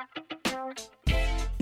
Thank you.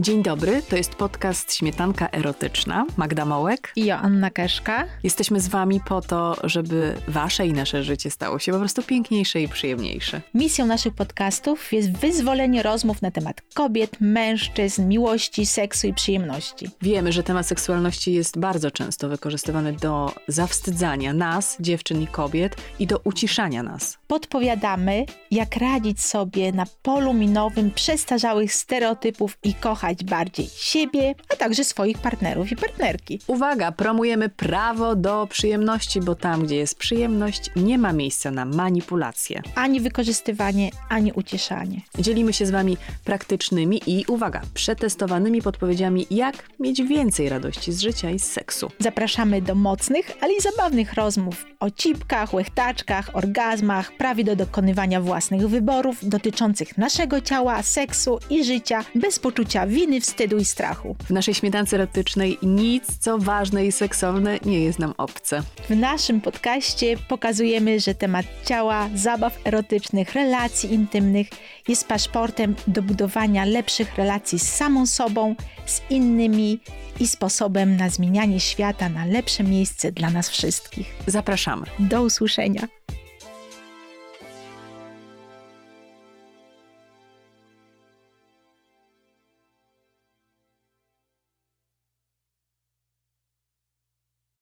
Dzień dobry, to jest podcast Śmietanka Erotyczna. Magda Mołek i Joanna Keszka. Jesteśmy z Wami po to, żeby Wasze i nasze życie stało się po prostu piękniejsze i przyjemniejsze. Misją naszych podcastów jest wyzwolenie rozmów na temat kobiet, mężczyzn, miłości, seksu i przyjemności. Wiemy, że temat seksualności jest bardzo często wykorzystywany do zawstydzania nas, dziewczyn i kobiet, i do uciszania nas. Podpowiadamy, jak radzić sobie na polu minowym przestarzałych stereotypów i kochać kochać bardziej siebie, a także swoich partnerów i partnerki. Uwaga, promujemy prawo do przyjemności, bo tam, gdzie jest przyjemność, nie ma miejsca na manipulacje. Ani wykorzystywanie, ani ucieszanie. Dzielimy się z Wami praktycznymi i, uwaga, przetestowanymi podpowiedziami, jak mieć więcej radości z życia i z seksu. Zapraszamy do mocnych, ale i zabawnych rozmów o cipkach, łechtaczkach, orgazmach, prawie do dokonywania własnych wyborów dotyczących naszego ciała, seksu i życia bez poczucia winy, wstydu i strachu. W naszej śmietance erotycznej nic, co ważne i seksowne, nie jest nam obce. W naszym podcaście pokazujemy, że temat ciała, zabaw erotycznych, relacji intymnych jest paszportem do budowania lepszych relacji z samą sobą, z innymi i sposobem na zmienianie świata na lepsze miejsce dla nas wszystkich. Zapraszamy. Do usłyszenia.